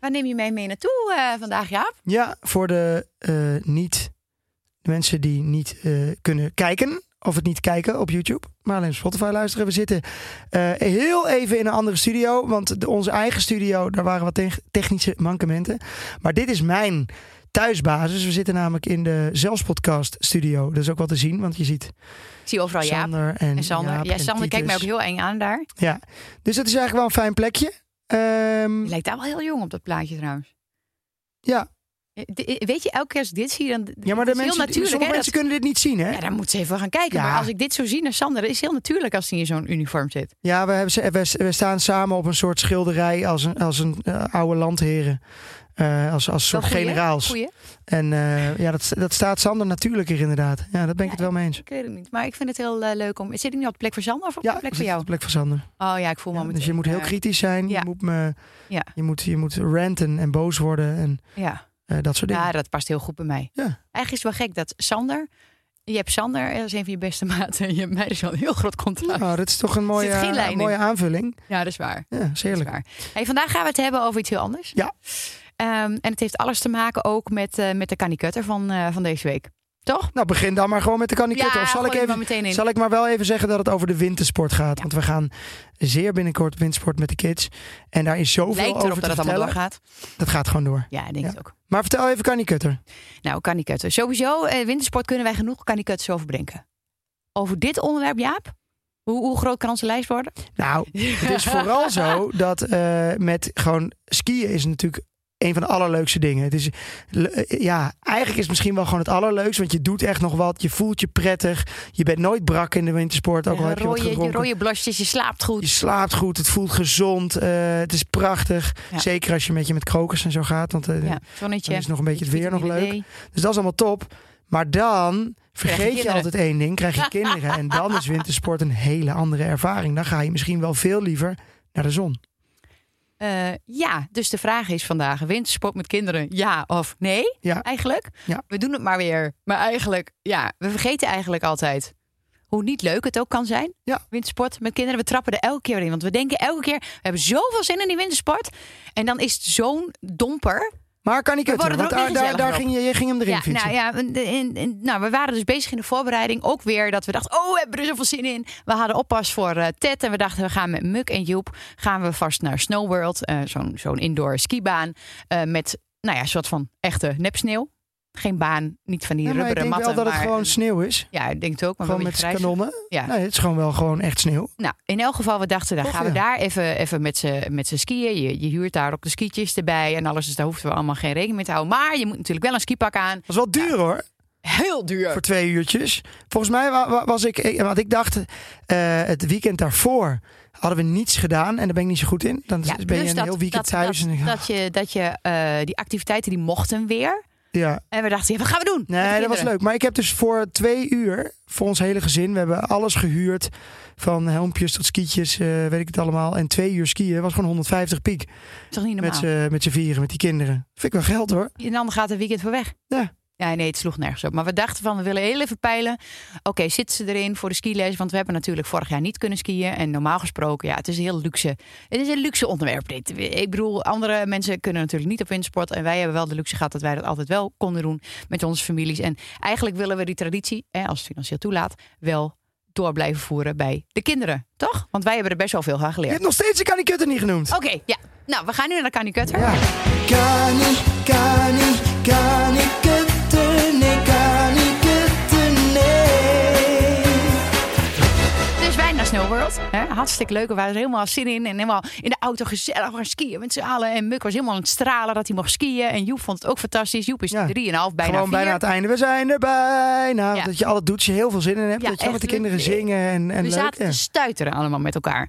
Waar neem je mij mee naartoe eh, vandaag, Jaap? Ja, voor de eh, niet de mensen die niet eh, kunnen kijken of het niet kijken op YouTube, maar alleen op Spotify luisteren. We zitten heel even in een andere studio, want de, onze eigen studio, daar waren wat te- technische mankementen. Maar dit is mijn thuisbasis. We zitten namelijk in de Zelfspodcast studio. Dat is ook wel te zien, want je ziet Ik zie overal Jaap Sander en, en Sander. Jaap ja, Sander kijkt mij ook heel eng aan daar. Ja, dus dat is eigenlijk wel een fijn plekje. Je lijkt daar wel heel jong op dat plaatje trouwens. ja. Eh, de- Weet je, elke keer als ik dit zie, dan ja, maar de heel mensen, natuurlijk. sommige hè, mensen dat- kunnen dit niet zien, hè? ja, dan moet ze even gaan kijken. Ja. Maar als ik dit zo zie naar Sander, is heel natuurlijk als hij in zo'n uniform zit. Ja, we, hebben, ze- we, we staan samen op een soort schilderij als een, als een eh, oude landheren. Eh, als, als soort goeie, generaals. Goeie. En eh, ja, dat, dat staat Sander natuurlijker inderdaad. Ja, daar ben ik het wel mee eens. Ik weet het niet. Maar ik vind het heel eh, leuk om. Zit ik nu op de plek voor Sander of op Ja, de plek voor jou? op de plek van Sander. Oh ja, ik voel me Ja, dus je moet heel kritisch zijn. ja. Je, moet me, Ja. je, moet, je moet ranten en boos worden en Ja. dat soort dingen. ja, dat past heel goed bij mij. Ja. Eigenlijk is het wel gek dat Sander. Je hebt Sander, dat is een van je beste maten. En je hebt mij dus wel een heel groot contrast. Nou, dat is toch een mooie, een mooie aanvulling. Ja, dat is waar. Ja, is Dat is heerlijk. waar. Hey, vandaag gaan we het hebben over iets heel anders. Ja. Ehm, en het heeft alles te maken ook met, eh, met de kanikutter van, eh, van deze week. Toch? Nou, begin dan maar gewoon met de kanikutter. ja, of zal ik, even, zal ik maar wel even zeggen dat het over de wintersport gaat. Want we gaan zeer binnenkort wintersport met de kids. En daar is zoveel Lijkt over te dat het allemaal doorgaat. Dat gaat gewoon door. Ja, ik denk Ja. het ook. Maar vertel even kanikutter. Nou, kanikutter. Sowieso, eh, wintersport kunnen wij genoeg kanikutters over bedenken. Over dit onderwerp, Jaap? Hoe, hoe groot kan onze lijst worden? Nou, het is vooral zo dat eh, met gewoon skiën is natuurlijk een van de allerleukste dingen. Het is, eh, ja, eigenlijk is het misschien wel gewoon het allerleukste. Want je doet echt nog wat. Je voelt je prettig. Je bent nooit brak in de wintersport. Ook al heb je wat rode, je gedronken. rode blosjes, je slaapt goed. Je slaapt goed. Het voelt gezond. eh, het is prachtig. Ja. Zeker als je met je met krokers en zo gaat. Want eh, Ja, zonnetje. dan is nog een beetje het weer nog leuk. Dus dat is allemaal top. Maar dan je vergeet je altijd één ding. Krijg je kinderen. En dan is wintersport een hele andere ervaring. Dan ga je misschien wel veel liever naar de zon. Eh, ja, dus de vraag is vandaag: wintersport met kinderen, ja of nee? Ja. Eigenlijk. Ja. We doen het maar weer. Maar eigenlijk, ja, we vergeten eigenlijk altijd hoe niet leuk het ook kan zijn. Ja. Wintersport met kinderen. We trappen er elke keer in. Want we denken elke keer: we hebben zoveel zin in die wintersport. En dan is het zo'n domper. Maar kan ik het Want daar, daar, daar ging je, je ging hem erin Ja, fietsen. nou ja, in- in- nou, we waren dus bezig in de voorbereiding. Ook weer dat we dachten: oh, we hebben er zoveel zin in. We hadden oppas voor eh, Ted. En we dachten: we gaan met Muk en Joep. Gaan we vast naar Snow World. eh, zo'n, zo'n indoor skibaan. eh, met, nou ja, een soort van echte nepsneeuw. Geen baan, niet van die Ja, maar ik rubberen denk matten. wel dat het maar- gewoon sneeuw is. Ja, ik denk het ook. Maar Gewoon met kanonnen. Ja. Nee, het is gewoon wel gewoon echt sneeuw. Nou, in elk geval, we dachten, dan Toch, gaan we daar even, even met z'n met skiën. Je, je huurt daar ook de skietjes erbij en alles. Dus daar hoeven we allemaal geen rekening mee te houden. Maar je moet natuurlijk wel een skipak aan. Dat is wel duur hoor, Heel duur. voor twee uurtjes. Volgens mij wa- wa- was ik, ik- want ik dacht eh, het weekend daarvoor hadden we niets gedaan. En daar ben ik niet zo goed in. Dan Ja, ben plus je een dat- heel weekend dat, thuis. Dat, en ik- dat je, dat je eh, die activiteiten die mochten weer. Ja. En we dachten, ja, wat gaan we doen? Nee, dat was leuk. Maar ik heb dus voor twee uur, voor ons hele gezin, we hebben alles gehuurd. Van helmpjes tot skietjes, eh, weet ik het allemaal. En twee uur skiën was gewoon 150 piek. is toch niet Met normaal? met z'n vieren, met die kinderen. Vind ik wel geld hoor. En dan gaat het weekend voor weg. Ja. Ja, nee, het sloeg nergens op. Maar we dachten van, we willen heel even peilen. Oké, zitten ze erin voor de skiles? Want we hebben natuurlijk vorig jaar niet kunnen skiën. En normaal gesproken, ja, het is een heel luxe. Het is een luxe onderwerp dit. Ik bedoel, andere mensen kunnen natuurlijk niet op windsport. En wij hebben wel de luxe gehad dat wij dat altijd wel konden doen met onze families. En eigenlijk willen we die traditie, hè, als het financieel toelaat, wel door blijven voeren bij de kinderen. Toch? Want wij hebben er best wel veel van Je geleerd. hebt nog steeds de kanikutter niet genoemd. Oké, ja. Nou, we gaan nu naar de Kanikutter. Ja. Kani, kani, kanikutten, Snow World. Hè? Hartstikke leuk. We waren er helemaal zin in. En helemaal in de auto gezellig gaan skiën met z'n allen. En Muk was helemaal aan het stralen dat hij mocht skiën. En Joep vond het ook fantastisch. Joep is Ja. 3,5, bijna Gewoon 4. bijna aan het einde. We zijn er bijna. Ja. Dat je alles doet, als je heel veel zin in hebt. Ja, dat je met de kinderen zingen en, en we leuk. zaten ja. te stuiteren allemaal met elkaar.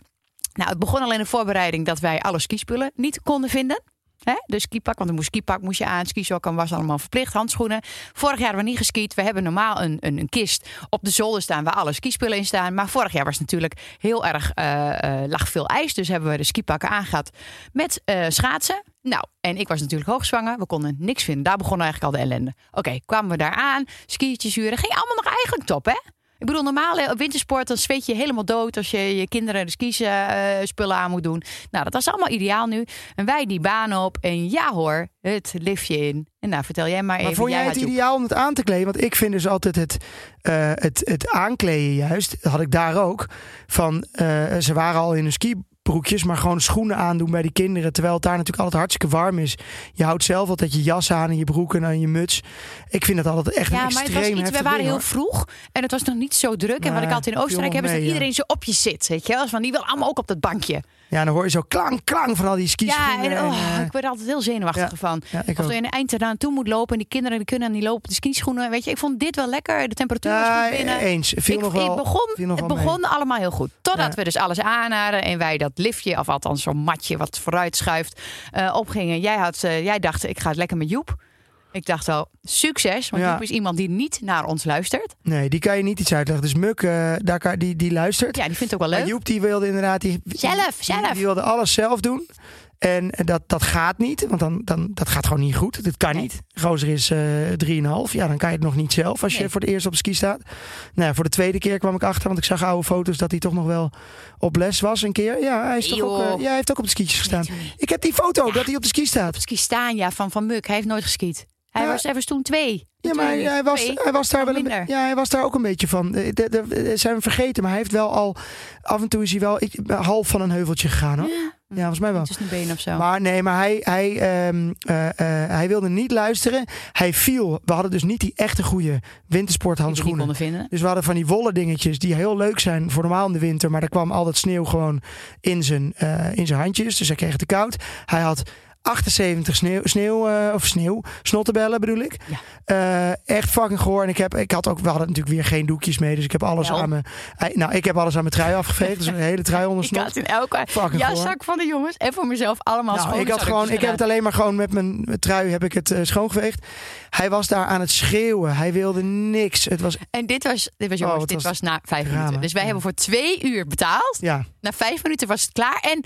Nou, het begon al in de voorbereiding dat wij alle skispullen niet konden vinden. Hè? De skipak, want een moest skipak moest je aan. Skisokken was allemaal verplicht. Handschoenen. Vorig jaar hebben we niet geskiet. We hebben normaal een, een, een kist op de zolder staan waar alle skispullen in staan. Maar vorig jaar was natuurlijk heel erg, eh, eh, lag veel ijs. Dus hebben we de skipakken aangehad met eh, schaatsen. Nou, en ik was natuurlijk hoogzwanger. We konden niks vinden. Daar begon eigenlijk al de ellende. Oké, kwamen we daar aan. Skietjes huren. Ging allemaal nog eigenlijk top, hè? Ik bedoel, op wintersport dan zweet je helemaal dood als je je kinderen de skis eh, spullen aan moet doen. Nou, dat was allemaal ideaal nu. En wij die baan op en ja hoor, het liftje in. En nou, vertel jij maar even. Maar vond jij het ideaal om het aan te kleden? Want ik vind dus altijd het, eh, het, het aankleden juist, dat had ik daar ook. Van, eh, ze waren al in hun skibroekjes, maar gewoon schoenen aandoen bij die kinderen. Terwijl het daar natuurlijk altijd hartstikke warm is. Je houdt zelf altijd je jas aan en je broek en aan je muts. Ik vind dat altijd echt Ja, een maar het extreem was iets, we waren ding, heel vroeg en het was nog niet zo druk. en wat ik altijd in Oostenrijk heb, is dat mee, ja. iedereen zo op je zit. Weet je wel? Van die wil allemaal ook op dat bankje. Ja, dan hoor je zo klank, klank van al die skis. Ja, en oh, eh, ik word er altijd heel zenuwachtig ja. van. ja, Of je in een eind eraan toe moet lopen en die kinderen die kunnen niet lopen op de skischoenen. Weet je, ik vond dit wel lekker. De temperatuur was goed binnen. eens. Viel ik, nog wel, het begon, nog het begon allemaal heel goed. Totdat we dus alles aanhadden en wij dat liftje, of althans zo'n matje wat vooruit schuift, eh, opgingen. Jij, had, eh, jij dacht, ik ga het lekker met Joep. Ik dacht al, succes. Want Ja. Joep is iemand die niet naar ons luistert. Nee, die kan je niet iets uitleggen. Dus Muk, eh, daar kan, die, die luistert. Ja, die vindt het ook wel Maar leuk. Joep die wilde inderdaad... Die, Zelf, zelf. Die wilde alles zelf doen. En dat, dat gaat niet, want dan, dan, dat gaat gewoon niet goed. Dat kan Nee. niet. Gozer is eh 3,5. Ja, dan kan je het nog niet zelf als je voor de eerste op ski staat. Nou ja, voor de tweede keer kwam ik achter, want ik zag oude foto's dat hij toch nog wel op les was een keer. Ja, hij, is toch ook, eh, ja, hij heeft ook op de skietjes gestaan. Nee. Ik heb die foto dat hij op de ski staat. Ski staan, ja, van, van Muk. Hij heeft nooit geskiet. Hij, was, hij was toen twee. Ja, maar hij was, hij was daar wel een, ja, hij was daar ook een beetje van. Eh, de- zijn we vergeten, maar hij heeft wel al af en toe is hij wel ik, half van een heuveltje gegaan hoor. Ja, Ja, volgens mij wel. tussen de benen of zo. Maar nee, maar hij, hij, ehm, eh, eh, hij wilde niet luisteren. Hij viel. We hadden dus niet die echte goede wintersporthandschoenen. Dus we hadden van die wollen dingetjes die heel leuk zijn voor normaal in de winter. Maar daar kwam altijd sneeuw gewoon in zijn, in zijn handjes. Dus hij kreeg het te koud. Hij had 78 sneeuw, sneeuw eh, of sneeuw, snottebellen bedoel ik. Ja. Eh, echt fucking goor. En ik heb, ik had ook, we hadden natuurlijk weer geen doekjes mee. Dus ik heb alles aan mijn, eh, nou ik heb alles aan mijn trui afgeveegd. Dus een hele trui onder Ik snot. had in elke jaszak van de jongens en voor mezelf allemaal Nou, schoon. ik, had gewoon, ik heb het alleen maar gewoon met mijn trui heb ik het schoongeveegd. Hij was daar aan het schreeuwen. Hij wilde niks. Het was En dit was, dit was, Oh, jongens, wat dit was was na vijf drama. minuten. Dus wij Ja. hebben voor twee uur betaald. ja, Na vijf minuten was het klaar. En,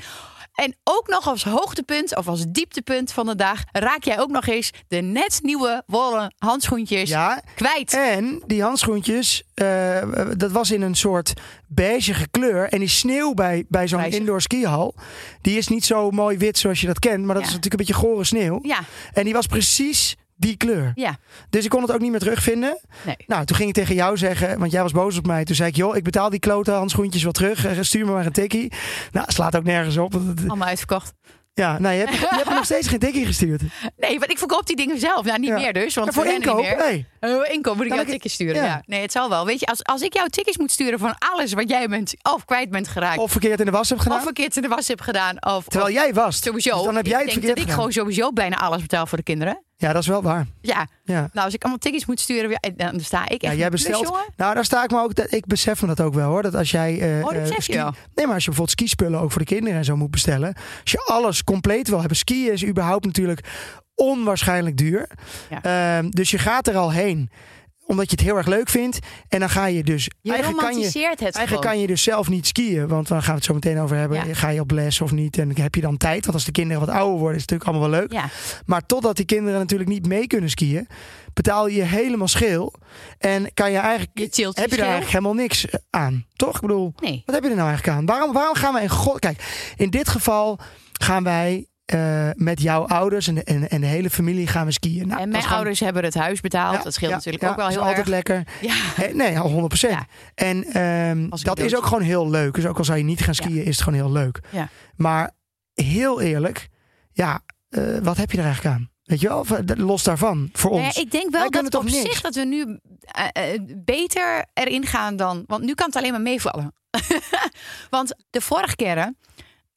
en ook nog als hoogtepunt of als dieptepunt van de dag... raak jij ook nog eens de net nieuwe wollen handschoentjes ja. kwijt. En die handschoentjes, eh, dat was in een soort beige kleur. En die sneeuw bij, bij zo'n indoor skihal, die is niet zo mooi wit zoals je dat kent. Maar dat Ja. is natuurlijk een beetje gore sneeuw. Ja, En die was precies die kleur. ja. Dus ik kon het ook niet meer terugvinden. Nee. Nou, toen ging ik tegen jou zeggen, want jij was boos op mij. Toen zei ik, joh, ik betaal die klote handschoentjes wel terug. Eh, Stuur me maar een tikkie. Nou, slaat ook nergens op. Allemaal uitverkocht. Ja, nou, je hebt, je hebt nog steeds geen tikkie gestuurd. Nee, want ik verkoop die dingen zelf. Nou, niet Ja. meer dus. Want voor er niet inkoop, meer. Oh, inkoop moet ik jou ik- tickets sturen. Ja. Ja. Nee, het zal wel. Weet je, als, als ik jou tickets moet sturen van alles wat jij bent of kwijt bent geraakt. of verkeerd in de was heb gedaan. of verkeerd in de was heb gedaan. Of, terwijl of jij was. sowieso. Dus dan heb jij ik het denk verkeerd dat ik gewoon sowieso bijna alles betaal voor de kinderen. Ja, dat is wel waar. Ja, Ja. nou als ik allemaal tickets moet sturen, ja, dan sta ik echt Ja, jij plus, bestelt. Nou, daar sta ik me ook. dat- Ik besef me dat ook wel hoor. Dat als jij. eh, Oh, dat eh, je wel. Nee, maar als je bijvoorbeeld skispullen ook voor de kinderen en zo moet bestellen. Als je alles compleet wil hebben. Skiën is überhaupt natuurlijk onwaarschijnlijk duur. Ja. Ehm, dus je gaat er al heen omdat je het heel erg leuk vindt. En dan ga je dus. Je eigenlijk kan je, het Eigenlijk gewoon. kan je dus zelf niet skiën, want daar gaan we het zo meteen over hebben. Ja. Ga je op les of niet? En heb je dan tijd? Want als de kinderen wat ouder worden, is het natuurlijk allemaal wel leuk. Ja, Maar totdat die kinderen natuurlijk niet mee kunnen skiën, betaal je helemaal scheel. En kan je eigenlijk, je heb je daar eigenlijk helemaal niks aan. Toch? Ik bedoel, Nee. wat heb je er nou eigenlijk aan? Waarom, waarom gaan we in god... Kijk, in dit geval gaan wij eh, met jouw ouders en de, en, en de hele familie gaan we skiën. Nou, en mijn gewoon- ouders hebben het huis betaald. Ja, dat scheelt ja, natuurlijk ja, ook wel heel altijd erg. lekker. Ja. Eh, Nee, al 100 Ja. En ehm, dat is ook gewoon heel leuk. Dus ook al zou je niet gaan skiën, is het gewoon heel leuk. Ja. Maar heel eerlijk, ja, eh, wat heb je er eigenlijk aan? Weet je wel, los daarvan, voor Nou ons. ik denk wel dat op toch niks? zich dat we nu beter erin gaan dan. Want nu kan het alleen maar meevallen. want de vorige keren.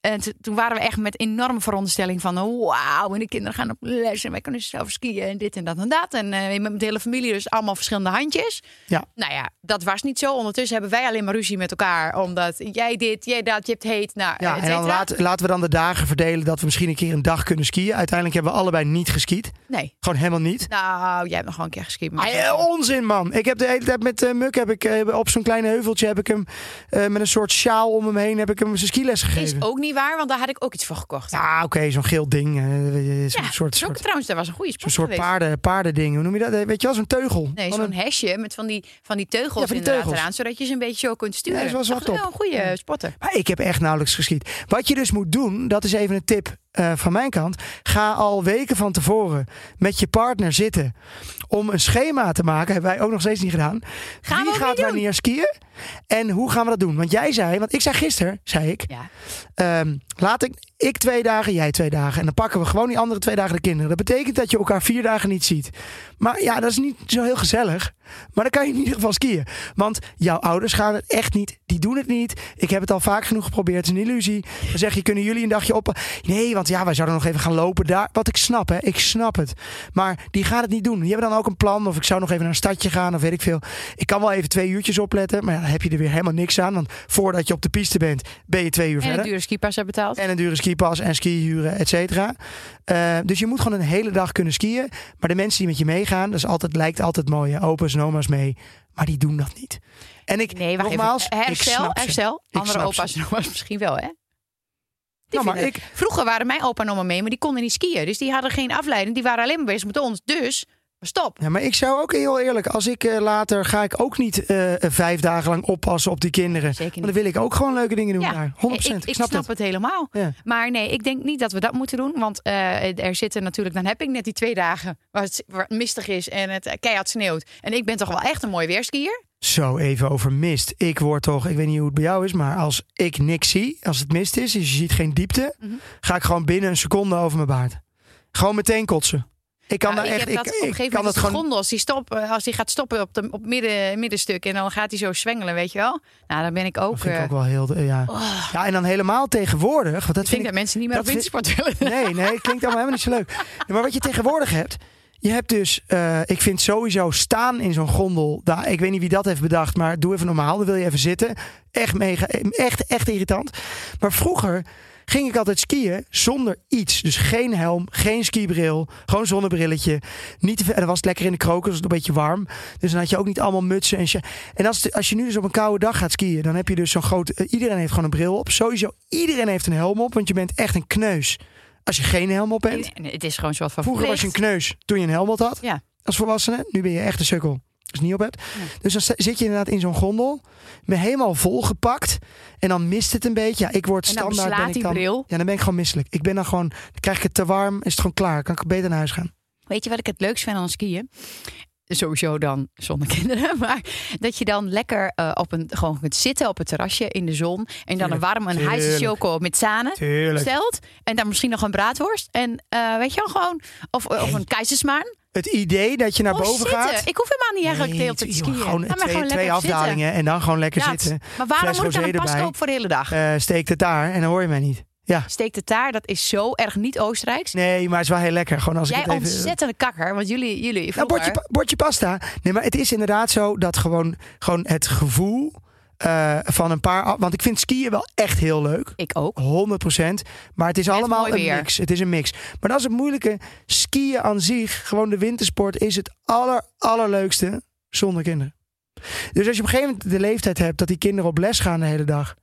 En toen waren we echt met enorme veronderstelling van oh, wauw, en de kinderen gaan op les en wij kunnen zelf skiën en dit en dat en dat. En eh, met de hele familie dus allemaal verschillende handjes. Ja. Nou ja, dat was niet zo. Ondertussen hebben wij alleen maar ruzie met elkaar. Omdat jij dit, jij dat, je hebt heet. Nou, Ja, en dan laten, we dan de dagen verdelen dat we misschien een keer een dag kunnen skiën. Uiteindelijk hebben we allebei niet geskiet. Nee. Gewoon helemaal niet. Nou, jij hebt nog gewoon een keer geskiet. maar- onzin, man. Ik heb de hele tijd met eh, Muk heb ik, eh, op zo'n klein heuveltje heb ik hem met een soort sjaal om hem heen heb ik hem zijn skiles is gegeven. ook niet waar, want daar had ik ook iets voor gekocht. Ja, oké, zo'n geel ding. zo'n Ja, soort, soort, trouwens, dat was een goede zo'n sport soort geweest. paarden, paardending. Hoe noem je dat? Weet je wel, zo'n teugel. Nee, zo'n een- hesje met van die, van die teugels Ja, van die teugels. eraan, zodat je ze een beetje zo kunt sturen. Ja, dat was wel een goede spotter. Maar ik heb echt nauwelijks geschiet. Wat je dus moet doen, dat is even een tip eh, van mijn kant. Ga al weken van tevoren met je partner zitten om een schema te maken. Hebben wij ook nog steeds niet gedaan. Gaan Wie gaat wanneer skiën? En hoe gaan we dat doen? Want jij zei, want ik zei gisteren, zei ik, Ja. Ehm, laat ik, ik twee dagen, jij twee dagen. En dan pakken we gewoon die andere twee dagen de kinderen. Dat betekent dat je elkaar vier dagen niet ziet. Maar ja, dat is niet zo heel gezellig. Maar dan kan je in ieder geval skiën. Want jouw ouders gaan het echt niet. Die doen het niet. Ik heb het al vaak genoeg geprobeerd. Het is een illusie. Dan zeg je, kunnen jullie een dagje op? Nee, want ja, wij zouden nog even gaan lopen daar. Wat ik snap, hè. Ik snap het. Maar die gaan het niet doen. Die hebben dan ook een plan. Of ik zou nog even naar een stadje gaan. Of weet ik veel. Ik kan wel even twee uurtjes opletten. Maar ja, dan heb je er weer helemaal niks aan. Want voordat je op de piste bent, ben je twee uur En verder. een dure skipas hebben betaald. En een dure skipas en ski huren, et cetera. Eh, dus je moet gewoon een hele dag kunnen skiën. Maar de mensen die met je meegaan, dat is altijd, lijkt altijd mooi. hè. Opa's en oma's mee. Maar die doen dat niet. En ik, nee, nogmaals, even. Herstel, herstel. Andere opa's en oma's misschien wel, hè? Nou, maar ik, Vroeger waren mijn opa en oma mee, maar die konden niet skiën. Dus die hadden geen afleiding. Die waren alleen maar bezig met ons. Dus, stop. ja, maar ik zou ook heel eerlijk, als ik eh, later ga ik ook niet eh, eh, vijf dagen lang oppassen op die kinderen. Zeker Want niet. dan wil ik ook gewoon leuke dingen doen Ja, daar. 100%. Ik, Ik, ik snap, snap, het. helemaal. Ja. Maar nee, ik denk niet dat we dat moeten doen. Want er zitten natuurlijk, dan heb ik net die twee dagen waar het, waar het mistig is en het keihard sneeuwt. En ik ben toch wel echt een mooi weerskier. Zo even over mist. Ik word toch, ik weet niet hoe het bij jou is, maar als ik niks zie, als het mist is, dus je ziet geen diepte, Mhm. ga ik gewoon binnen een seconde over mijn baard. Gewoon meteen kotsen. Ik kan Nou, daar ik echt, heb dat ik, op een ik gegeven moment dat gewoon. gondel, als die, stop, eh, als die gaat stoppen op, de, op midden, middenstuk en dan gaat hij zo zwengelen, weet je wel. Nou, dan ben ik ook... Dat vind ik eh, ook wel heel, ja. oh, Ja, en dan helemaal tegenwoordig, want dat ik denk vind dat ik, mensen niet meer dat op wintersport willen. nee, nee, klinkt allemaal helemaal niet zo leuk. Maar wat je tegenwoordig hebt, je hebt dus, eh, ik vind sowieso staan in zo'n gondel, daar, ik weet niet wie dat heeft bedacht, maar doe even normaal, dan wil je even zitten. Echt mega, echt, echt irritant. Maar vroeger ging ik altijd skiën zonder iets. Dus geen helm, geen skibril, gewoon zonnebrilletje. Niet te veel, en dan was het lekker in de kroken, was het een beetje warm. Dus dan had je ook niet allemaal mutsen en. En als, het- als je nu dus op een koude dag gaat skiën, dan heb je dus zo'n groot... eh, iedereen heeft gewoon een bril op. Sowieso, iedereen heeft een helm op, want je bent echt een kneus. Als je geen helm op bent. Nee, het is gewoon zo wat van Vroeger was je een kneus toen je een helm op had. Ja. Als volwassene. Nu ben je echt een sukkel. Het niet op hebt. Ja. Dus dan zit je inderdaad in zo'n gondel. Ben helemaal volgepakt. En dan mist het een beetje. Ja, ik word standaard. Ben ik dan, bril. ja, dan ben ik gewoon misselijk. Ik ben dan gewoon. Dan krijg ik het te warm. Is het gewoon klaar. Kan ik beter naar huis gaan. Weet je wat ik het leukst vind aan skiën? Sowieso dan zonder kinderen. Maar dat je dan lekker eh, op een, gewoon kunt zitten op het terrasje in de zon. En dan een Tuurlijk, warm, een tuurlijk. choco met zanen Tuurlijk. stelt. En dan misschien nog een braadworst. En eh, weet je wel, gewoon... Of, of Nee. een keizersmaan. Het idee dat je naar boven zitten. gaat. Ik hoef helemaal niet eigenlijk hele tijd te skiën. Gewoon twee, gewoon twee zitten. afdalingen. En dan gewoon lekker zitten. Maar waarom Fles moet ik dan een voor de hele dag? Eh steek het daar. En dan hoor je mij niet. Ja. Steek de taart, dat is zo erg niet Oostenrijks. Nee, maar het is wel heel lekker. Gewoon als Jij ik het even... ontzettende kakker, want jullie, jullie Nou, vroeger... bordje, pa- bordje pasta. Nee, maar het is inderdaad zo dat gewoon, gewoon het gevoel eh, van een paar... Want ik vind skiën wel echt heel leuk. Ik ook. 100%. Maar het is allemaal een mix. Het is een mix. Maar dat is het moeilijke. Skiën aan zich, gewoon de wintersport, is het aller, allerleukste zonder kinderen. Dus als je op een gegeven moment de leeftijd hebt dat die kinderen op les gaan de hele dag.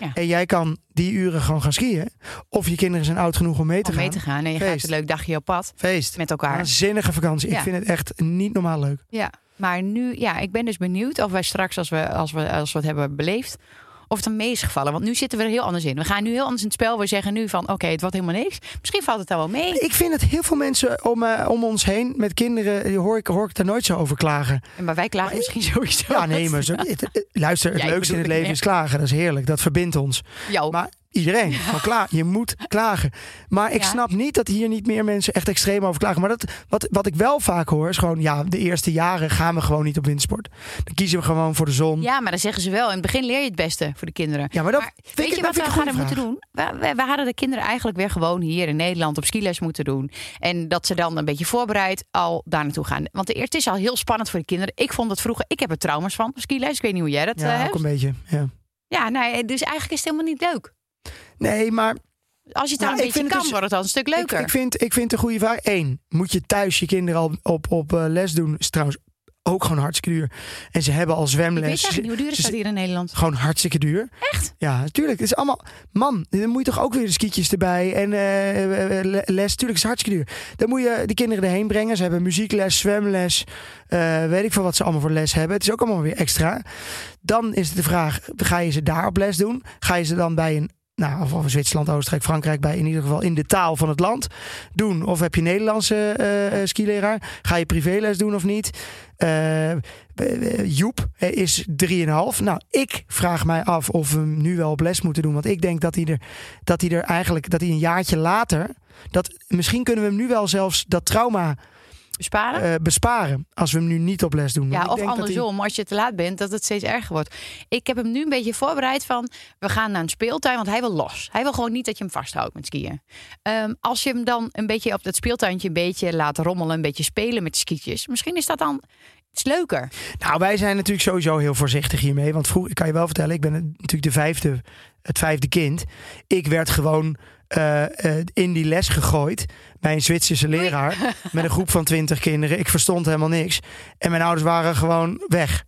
Ja. En jij kan die uren gewoon gaan skiën. Of je kinderen zijn oud genoeg om mee te Om gaan. mee te gaan. En je gaat Feest. een leuk dagje op pad Feest. met elkaar. Een zinnige vakantie. Ja. Ik vind het echt niet normaal leuk. Ja, maar nu, ja, ik ben dus benieuwd of wij straks, als we, als we, als we het hebben beleefd, of het dan mee is gevallen. Want nu zitten we er heel anders in. We gaan nu heel anders in het spel. We zeggen nu van, oké, het wordt helemaal niks. Misschien valt het dan wel mee. Ik vind dat heel veel mensen om, eh, om ons heen met kinderen, die hoor ik, hoor ik daar nooit zo over klagen. Maar wij klagen misschien sowieso. Ja, nee, maar zo, het- luister, het leukste in het leven is klagen. Dat is heerlijk. Dat verbindt ons. Jou. Maar iedereen. Gewoon klaar. Je moet klagen. Maar ik Ja. snap niet dat hier niet meer mensen echt extreem over klagen. Maar dat, wat, wat ik wel vaak hoor is gewoon... Ja, de eerste jaren gaan we gewoon niet op wintersport. Dan kiezen we gewoon voor de zon. Ja, maar dan zeggen ze wel. In het begin leer je het beste voor de kinderen. Ja, maar dat Maar vind weet ik- je dat wat vind we hadden moeten doen? We, we, we hadden de kinderen eigenlijk weer gewoon hier in Nederland op skiles moeten doen. En dat ze dan een beetje voorbereid al daar naartoe gaan. Want het is al heel spannend voor de kinderen. Ik vond het vroeger, ik heb er trauma's van skiles. Ik weet niet hoe jij dat eh, Ja, hebt. ook een beetje. Ja. Ja, nee, dus eigenlijk is het helemaal niet leuk. Nee, maar Als je het Nou, een beetje kan, dus- wordt het dan een stuk leuker. Ik, ik, vind, ik vind een goede vraag. Eén, moet je thuis je kinderen al op, op eh, les doen? Is trouwens ook gewoon hartstikke duur. En ze hebben al Ik weet zwemles. niet hoe duur is dat hier in Nederland. Gewoon hartstikke duur. Echt? Ja, natuurlijk. Het is allemaal. Man, dan moet je toch ook weer de skietjes erbij. En eh, eh, le- les. Tuurlijk is het hartstikke duur. Dan moet je die kinderen erheen brengen. Ze hebben muziekles, zwemles. weet ik veel wat ze allemaal voor les hebben. Het is ook allemaal weer extra. Dan is de vraag: ga je ze daar op les doen? Ga je ze dan bij een. Nou, of of Zwitserland, Oostenrijk, Frankrijk, bij in ieder geval in de taal van het land doen? Of heb je Nederlandse eh, eh, skileraar? Ga je privéles doen of niet? Eh, Joep is 3,5. Nou, ik vraag mij af of we hem nu wel op les moeten doen. Want ik denk dat hij er, dat hij er eigenlijk dat hij een jaartje later. Dat, misschien kunnen we hem nu wel zelfs dat trauma Besparen? eh, besparen. Als we hem nu niet op les doen. Ja, ik of denk dat hij- andersom, als je te laat bent, dat het steeds erger wordt. Ik heb hem nu een beetje voorbereid van, we gaan naar een speeltuin, want hij wil los. Hij wil gewoon niet dat je hem vasthoudt met skiën. Ehm, als je hem dan een beetje op dat speeltuintje een beetje laat rommelen, een beetje spelen met skietjes, misschien is dat dan iets leuker. Nou, wij zijn natuurlijk sowieso heel voorzichtig hiermee. Want vroeger, ik kan je wel vertellen, ik ben natuurlijk de vijfde, het vijfde kind. Ik werd gewoon eh, eh, in die les gegooid bij een Zwitserse leraar. Met een groep van twintig kinderen. Ik verstond helemaal niks. En mijn ouders waren gewoon weg.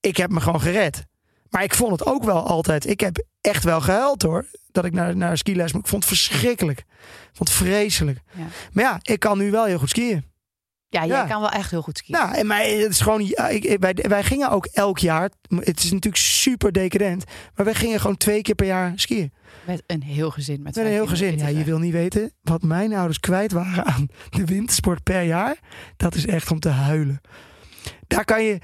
Ik heb me gewoon gered. Maar ik vond het ook wel altijd. Ik heb echt wel gehuild hoor. Dat ik naar, naar skiles moet. Ik vond het verschrikkelijk. Ik vond het vreselijk. Ja. Maar ja, ik kan nu wel heel goed skiën. Ja, jij Ja. kan wel echt heel goed skiën. Nou, maar het is gewoon. wij, wij gingen ook elk jaar. Het is natuurlijk super decadent. Maar wij gingen gewoon twee keer per jaar skiën. Met een heel gezin. Met Met een heel gezin. Ja, je wil niet weten wat mijn ouders kwijt waren aan de wintersport per jaar. Dat is echt om te huilen. Daar kan je.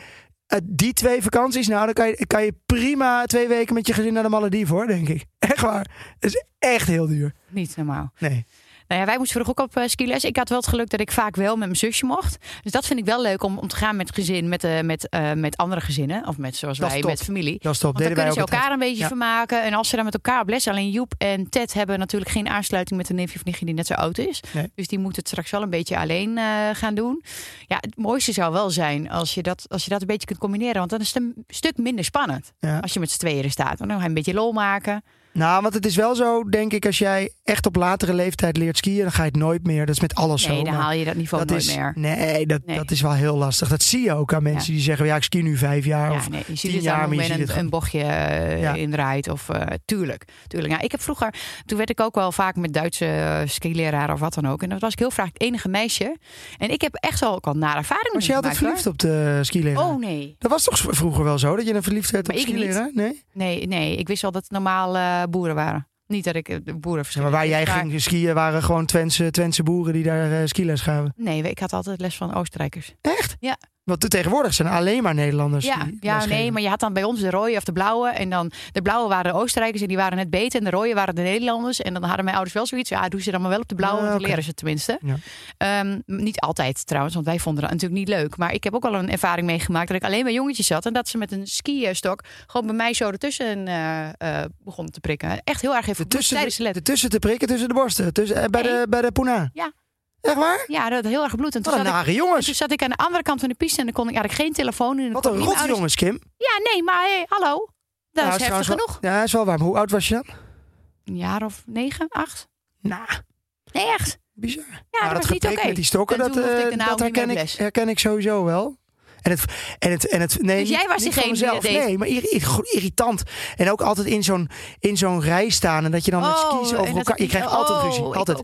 eh, Die twee vakanties, nou, dan kan je, kan je prima twee weken met je gezin naar de Malediven hoor, denk ik. Echt waar. Het is echt heel duur. Niet normaal. Nee. Nou ja, wij moesten vroeger ook op uh, skiles. Ik had wel het geluk dat ik vaak wel met mijn zusje mocht. Dus dat vind ik wel leuk om, om te gaan met gezin, met, eh, met, eh, met andere gezinnen. Of met, zoals Dat wij, met familie. Dat is top. Want dan kunnen ze elkaar een beetje Ja. vermaken. En als ze dan met elkaar op les... Alleen Joep en Ted hebben natuurlijk geen aansluiting met een neefje of nichtje die net zo oud is. Nee. Dus die moeten het straks wel een beetje alleen eh, gaan doen. Ja, het mooiste zou wel zijn als je, dat, als je dat een beetje kunt combineren. Want dan is het een stuk minder spannend. Ja. Als je met z'n tweeën er staat. Dan ga je een beetje lol maken. Nou, want het is wel zo, denk ik, als jij echt op latere leeftijd leert skiën, dan ga je het nooit meer. Dat is met alles Nee, zo. dan maar haal je dat niveau dat nooit is, meer. Nee, dat, Nee. dat is wel heel lastig. Dat zie je ook aan mensen die zeggen, ja, ik ski nu vijf jaar. Ja, of nee, je ziet tien het jaar, maar je ziet het een, een bochtje eh, Ja. indraait. Of, eh, tuurlijk. tuurlijk. Ja, ik heb vroeger, toen werd ik ook wel vaak met Duitse uh, skileraren of wat dan ook. En dat was ik heel vaak het enige meisje. En ik heb echt wel ook al nare ervaringen Was je altijd verliefd op de skileraar? Oh nee. Dat was toch vroeger wel zo, dat je een verliefd werd op Maar skileraar? Nee? nee. Nee, ik wist wel dat het normaal boeren waren. Niet dat ik eh, de boeren Ja, maar waar jij ging skiën waren gewoon Twentse, Twentse boeren die daar uh, skiles gaven. Nee, ik had altijd les van Oostenrijkers. Echt? Ja. Want tegenwoordig zijn alleen maar Nederlanders. Ja, nee, maar je had dan bij ons de rode of de blauwe. En dan de blauwe waren de Oostenrijkers en die waren net beter. En de rode waren de Nederlanders. En dan hadden mijn ouders wel zoiets. Ja, doe ze dan maar wel op de blauwe, oké. leren ze het tenminste. Ja. Ehm, niet altijd trouwens, want wij vonden dat natuurlijk niet leuk. Maar ik heb ook wel een ervaring meegemaakt dat ik alleen bij jongetjes zat. En dat ze met een skistok gewoon bij mij zo ertussen eh eh begonnen te prikken. Echt heel erg even Tussen tijdens de de, les. tussen te prikken, tussen de borsten. Tussen, eh, bij, Nee. de, bij de Poena. Ja. Echt waar? Ja, dat had heel erg gebloed. En toen een zat, ik, nare en jongens. toen zat ik aan de andere kant van de piste en dan kon ik, ik geen telefoon. Dan Wat een ik rot jongens, Kim. Ja, nee, maar hey, hallo. Dat Nou, is heftig wel- genoeg. Ja, is wel warm. Hoe oud was je dan? Een jaar of negen, acht? Nou, Nee, echt. bizar. Ja, Nou, dat was niet oké. met die stokken, En dat, eh, ik dat meer herken, ik, herken ik sowieso wel. En het, en het, en het nee, Dus jij was niet diegene deed? Nee, maar irri- irri- irritant. En ook altijd in zo'n, in zo'n rij staan en dat je dan met Oh, skis en over elkaar... Je krijgt altijd oh, ruzie, altijd.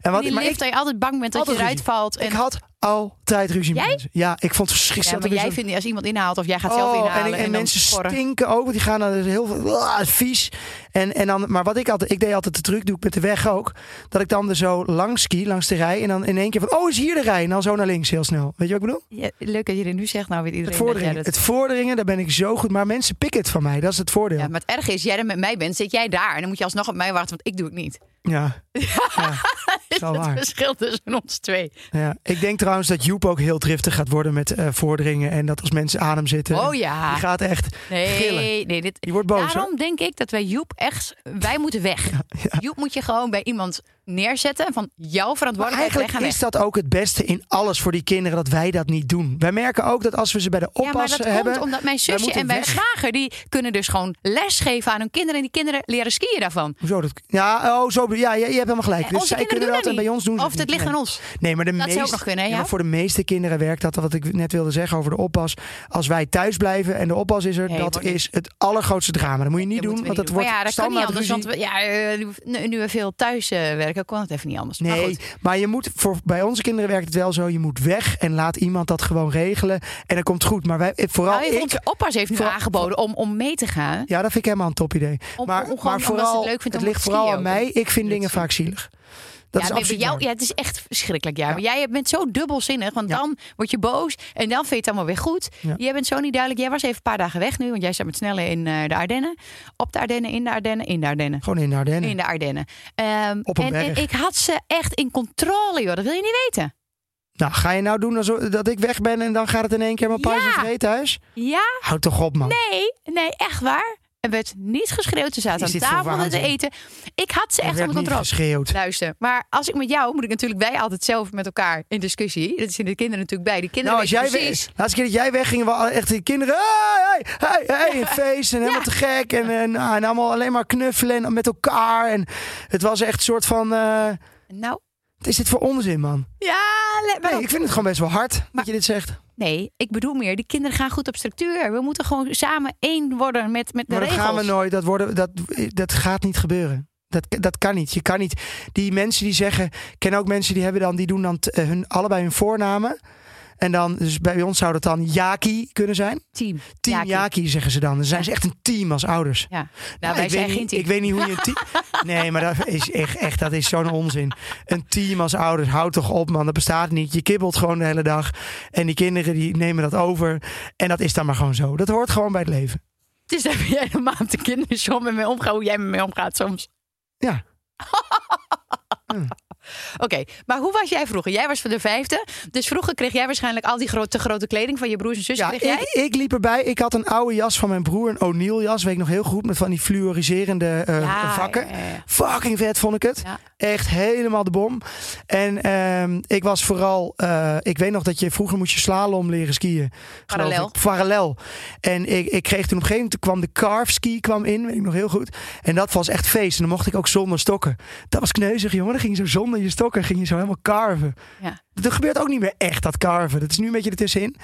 En wat, maar lift ik, dat je altijd bang bent dat je eruit valt. En, ik had altijd ruzie met Jij? mensen. Ja, ik vond het Ja, verschrikkelijk. maar er jij weer vindt als iemand inhaalt of jij gaat zo'n- zelf Oh, inhalen. en, en, dan mensen stinken ook, want die gaan dan heel veel ah, vies. En, en dan, maar wat ik altijd, ik deed altijd de truc, doe ik met de weg ook, dat ik dan er zo langs ski, langs de rij, en dan in één keer van, oh, is hier de rij? En dan zo naar links heel snel. Weet je wat ik bedoel? Ja, leuk dat je dit nu zegt. Nou weet Het iedereen jij vorderingen, dat... het vorderingen, daar ben ik zo goed. Maar mensen pikken het van mij, dat is het voordeel. Ja, Ja, maar het erge is, jij er met mij bent, zit jij daar. En dan moet je alsnog op mij wachten, want ik doe het niet. ja. Is wel het verschil tussen ons twee. ja. Ik denk trouwens dat Joep ook heel driftig gaat worden met eh, vorderingen. En dat als mensen adem zitten. Oh ja. Die gaat echt gillen. Nee, nee dit, Die wordt boos, Daarom denk ik dat wij Joep echt... Wij moeten weg. Joep moet je gewoon bij iemand neerzetten. Van jouw Maar verantwoordelijkheid eigenlijk is dat ook het beste in alles voor die kinderen dat wij dat niet doen. Wij merken ook dat als we ze bij de Ja, maar oppas dat hebben. komt omdat mijn zusje en mijn zwager... die kunnen dus gewoon lesgeven aan hun kinderen. En die kinderen leren skiën daarvan. Hoezo dat? Ja, oh, zo, ja, je, je hebt helemaal gelijk. En Dus onze zij kunnen doen dat en bij ons doen ze Of het ligt Nee. aan ons. Nee, maar de Dat nog kunnen, ja, voor de meeste kinderen werkt dat wat ik net wilde zeggen over de oppas. Als wij thuis blijven en de oppas is er, Nee, dat niet. is het allergrootste drama. Dat moet je niet Dat doen, want dat wordt ja, dat kan niet anders. Want we, ja, eh, nu, nu we veel thuis eh, werken, kon het even niet anders. Maar Nee, goed. maar je moet voor bij onze kinderen werkt het wel zo. Je moet weg en laat iemand dat gewoon regelen en dan komt het goed. Maar wij, vooral Nou, ik. onze oppas heeft nu aangeboden om, om mee te gaan. Ja, dat vind ik helemaal een top idee. Om- maar, om maar ze het vooral, leuk vindt om ligt vooral aan mij. Ik vind dingen vaak zielig. Dat ja, is absoluut jou, ja, het is echt verschrikkelijk. Ja. Ja. Maar jij bent zo dubbelzinnig, want Ja. dan word je boos en dan vind je het allemaal weer goed. Jij bent zo niet duidelijk. Jij was even een paar dagen weg nu, want jij staat met snelle in eh, de Ardennen. Op de Ardennen, in de Ardennen, in de Ardennen. Gewoon in de Ardennen. In de Ardennen. Ehm, Op een en, en berg. ik had ze echt in controle, joh. Dat wil je niet weten. Nou, ga je nou doen alsof, dat ik weg ben en dan gaat het in één keer mijn pauze Ja. en vreet thuis? Ja, Houd toch op, man. nee, nee, echt waar. Er werd niet geschreeuwd. Ze zaten aan tafel te eten. Ik had ze echt onder controle. geschreeuwd. Luister, maar als ik met jou moet ik natuurlijk wij altijd zelf met elkaar in discussie. Dat zijn de kinderen natuurlijk bij. Die kinderen Nou, als jij precies. we, laatste keer dat jij wegging, waren echt die kinderen. Hey, hey, hey, feest en helemaal Ja. te gek. En, en, nou, en allemaal alleen maar knuffelen en met elkaar. En het was echt een soort van. eh, Nou, wat is dit voor onzin, man? ja, let maar Nee, op. ik vind het gewoon best wel hard Maar- dat je dit zegt. Nee, ik bedoel meer. Die kinderen gaan goed op structuur. We moeten gewoon samen één worden met, met de Maar dat regels. gaan we nooit. Dat, worden, dat, dat gaat niet gebeuren. Dat, dat kan niet. Je kan niet. Die mensen die zeggen. Ik ken ook mensen die hebben dan. Die doen dan t- eh, hun, allebei hun voornamen. En dan, dus bij ons zou dat dan Jaki kunnen zijn. Team. Team Jaki. Jaki, zeggen ze dan. Dan zijn ze echt een team als ouders. Ja. Nou, Ja, wij ik, zijn weet geen niet, team. ik weet niet hoe je een team. Nee, maar dat is echt, echt dat is zo'n onzin. Een team als ouders, houd toch op, man. Dat bestaat niet. Je kibbelt gewoon de hele dag. En die kinderen die nemen dat over. En dat is dan maar gewoon zo. Dat hoort gewoon bij het leven. Het is dat jij normaal met de kinderen zo met mij omgaat. Hoe jij met mij omgaat soms. Ja. Oké, maar hoe was jij vroeger? Jij was van de vijfde. Dus vroeger kreeg jij waarschijnlijk al die grote, te grote kleding van je broers en zussen. Ja, kreeg jij? ik, ik liep erbij. Ik had een oude jas van mijn broer, een O'Neill jas, weet ik nog heel goed, met van die fluoriserende eh, Ja, vakken. ja. Fucking vet vond ik het. Echt helemaal de bom. En ehm, ik was vooral, eh, ik weet nog dat je vroeger moest je slalom leren skiën. Parallel. ik. Parallel. En ik, ik kreeg toen op een gegeven moment kwam de carve ski kwam in, weet ik nog heel goed. En dat was echt feest. En dan mocht ik ook zonder stokken. Dat was kneuzig, jongen. Dan ging zo zonder je stokken, ging je zo helemaal carven. Ja. Dat gebeurt ook niet meer echt, dat carven. Dat is nu een beetje ertussenin.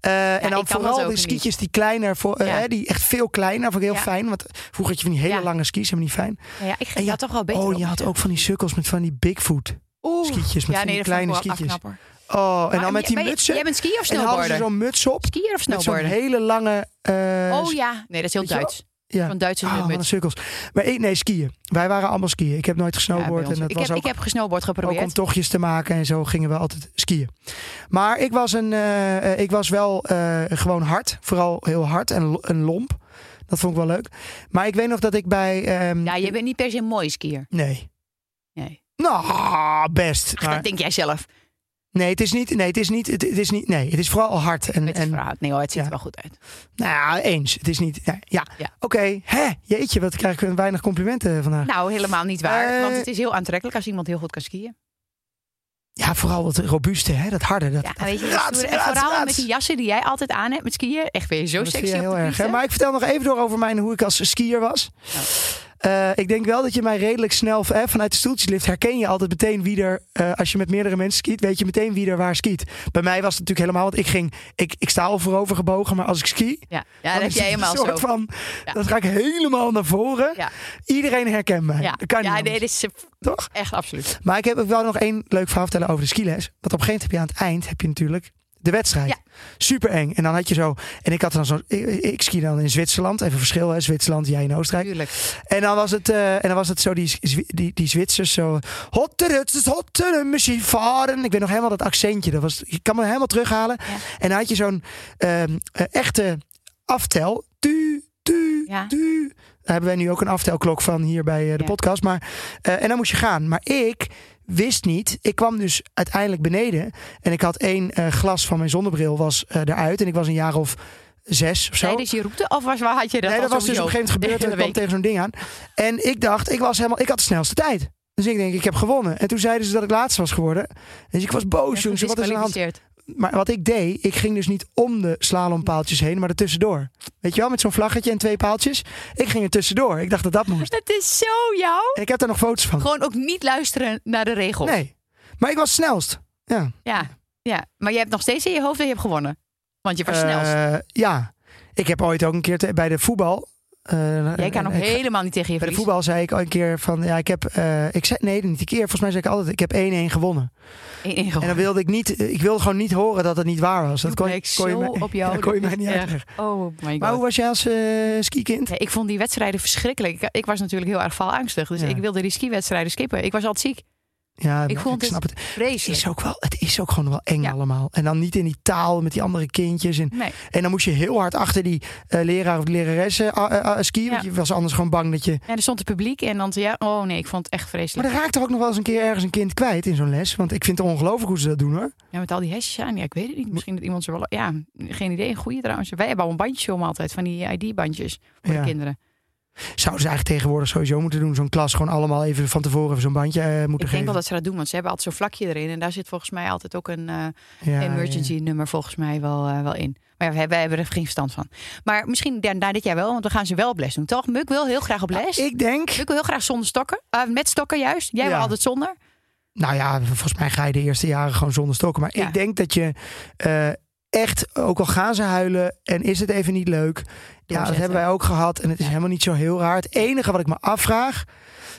Eh en dan vooral niet. skietjes die kleiner, voor, eh, Ja. hè, die echt veel kleiner. Vond ik heel Ja. fijn. Want vroeger had je van die hele lange skis, helemaal niet fijn. Ja, ik En ja, dat toch wel beter Oh, je had ook van die sukkels met van die Bigfoot Oeh. skietjes. Met van die kleine skietjes. Oh, en dan met die mutsen. Jij bent skiën of En dan hadden ze zo'n muts op. Skiën of Met zo'n hele lange... eh, Oh ja, nee, dat is heel je? Duits. Ja. Van met wat een muts. sukkels. Maar ik, nee, skiën. Wij waren allemaal skiën. Ik heb nooit gesnowboard. en dat ik, was heb, ook, ik heb gesnowboard ook geprobeerd. om tochtjes te maken. En zo gingen we altijd skiën. Maar ik was, een, eh, eh, ik was wel eh, gewoon hard. Vooral heel hard en, lo- en lomp. Dat vond ik wel leuk. Maar ik weet nog dat ik bij... ehm, Ja, je bent niet per se een mooie skier. Nee. Nee. Nou, best. Ach, Maar, dat denk jij zelf. Nee, het is niet. Nee, het is niet. Het, het is niet. Nee, het is vooral hard. En, verhaal. Nee hoor, het ziet ja. er wel goed uit. nou ja, eens. Het is niet. Ja. ja. Ja. Oké. Hè? Jeetje, wat krijg ik weinig complimenten vandaag. Nou, helemaal niet waar. Eh, want het is heel aantrekkelijk als iemand heel goed kan skiën. Ja, vooral het robuuste, hè? Dat harde. Dat, Ja, dat weet je, en vooral met die jassen die jij altijd aan hebt met skiën. Echt weer zo Dat sexy heel erg. Hè? Maar ik vertel nog even door over mijn, hoe ik als skier was. Eh, ik denk wel dat je mij redelijk snel eh, vanuit de stoeltjeslift herken je altijd meteen wie er, eh, als je met meerdere mensen skiet, weet je meteen wie er waar skiet. Bij mij was het natuurlijk helemaal, want ik ging, ik, ik sta al voorover gebogen, maar als ik ski, Ja, ja dan dat is helemaal een soort zo. van, Ja. dan ga ik helemaal naar voren. Ja. Iedereen herkent mij. Ja, Dat kan niet ja nee, dit is eh, toch? echt absoluut. Maar ik heb ook wel nog één leuk verhaal vertellen over de skiles. Want op een gegeven moment heb je aan het eind heb je natuurlijk de wedstrijd. Ja. Super eng. En dan had je zo. En ik had dan zo. Ik, ik ski dan in Zwitserland. Even verschil hè. Zwitserland, jij in Oostenrijk. Tuurlijk. En dan was het, eh, en dan was het zo die, die, die Zwitsers zo. Hotteruts, hotteren, misschien varen. Ik weet nog helemaal dat accentje. Dat was, ik kan me helemaal terughalen. Ja. En dan had je zo'n ehm, eh, echte aftel. Tu, tu, Ja. tu. Daar hebben wij nu ook een aftelklok van hier bij eh, de Ja. podcast. Maar, en dan moest je gaan. Maar ik wist niet. Ik kwam dus uiteindelijk beneden. En ik had één eh, glas van mijn zonnebril was eh, eruit. En ik was een jaar of zes of zo. Tijdens je route of was, waar had je dat nee, dat was dus op een gegeven moment gebeurd. En Ik kwam tegen zo'n ding aan. En ik dacht, ik, was helemaal, ik had de snelste tijd. Dus ik denk, ik heb gewonnen. En toen zeiden ze dat ik laatste was geworden. Dus ik was boos, week? jongens. Wat is er aan. Maar wat ik deed, ik ging dus niet om de slalompaaltjes heen, maar er tussendoor. Weet je wel, met zo'n vlaggetje en twee paaltjes. Ik ging er tussendoor. Ik dacht dat dat moest. Het is zo jou. En ik heb daar nog foto's van. Gewoon ook niet luisteren naar de regels. Nee. Maar ik was snelst. Ja. Ja, ja, maar je hebt nog steeds in je hoofd dat je hebt gewonnen. Want je was snelst. Eh, ja. Ik heb ooit ook een keer te- bij de voetbal. Eh, Jij kan ik- helemaal niet tegen je Bij de voetbal zei ik al een keer van, ja, ik heb, eh, ik zei, nee, niet een keer. Volgens mij zei ik altijd, ik heb 1-1 gewonnen. Eén- één En gewonnen. dan wilde ik niet, ik wilde gewoon niet horen dat het niet waar was. Dat kon, leek kon je op jou. ja, kon je mij niet uitleggen. Oh my god. Maar hoe was jij als eh skikind? Ik vond die wedstrijden verschrikkelijk. Ik, ik was natuurlijk heel erg valangstig. Dus Ja. ik wilde die skiwedstrijden skippen. Ik was altijd ziek. Ja, Ik maar vond snap het. Het is ook wel, het is ook gewoon wel eng Ja. allemaal. En dan niet in die taal met die andere kindjes. En, Nee. en dan moest je heel hard achter die eh, leraar of lerares eh, ah, ah, ah, skiën. Want je was anders gewoon bang dat je... Ja, er stond het publiek en dan ja, oh nee, ik vond het echt Maar vreselijk. er raakt toch ook nog wel eens een keer ergens een kind kwijt in zo'n les. Want ik vind het ongelooflijk hoe ze dat doen hoor. Ja, met al die hesjes aan. Ja, ik weet het niet. Misschien dat iemand ze wel. Ja, geen idee. Een goede trouwens. Wij hebben al een bandje om altijd van die ID-bandjes voor de kinderen. Zouden ze eigenlijk tegenwoordig sowieso moeten doen. Zo'n klas gewoon allemaal even van tevoren even zo'n bandje eh, moeten Ik denk geven. wel dat ze dat doen, want ze hebben altijd zo'n vlakje erin. En daar zit volgens mij altijd ook een eh, Ja, emergency nummer volgens mij wel, eh, wel in. Maar ja, wij, wij hebben er geen verstand van. Maar misschien daarna dit jaar wel, want we gaan ze wel op les doen, toch? Muk wil heel graag op ja. les. Ik denk, Muk wil heel graag zonder stokken. Eh, met stokken juist. Jij wil Ja. altijd zonder. nou ja, volgens mij ga je de eerste jaren gewoon zonder stokken. Maar Ja. ik denk dat je echt, ook al gaan ze huilen en is het even niet leuk. Ja, dat hebben wij ook gehad en het is helemaal niet zo heel raar. Het enige wat ik me afvraag,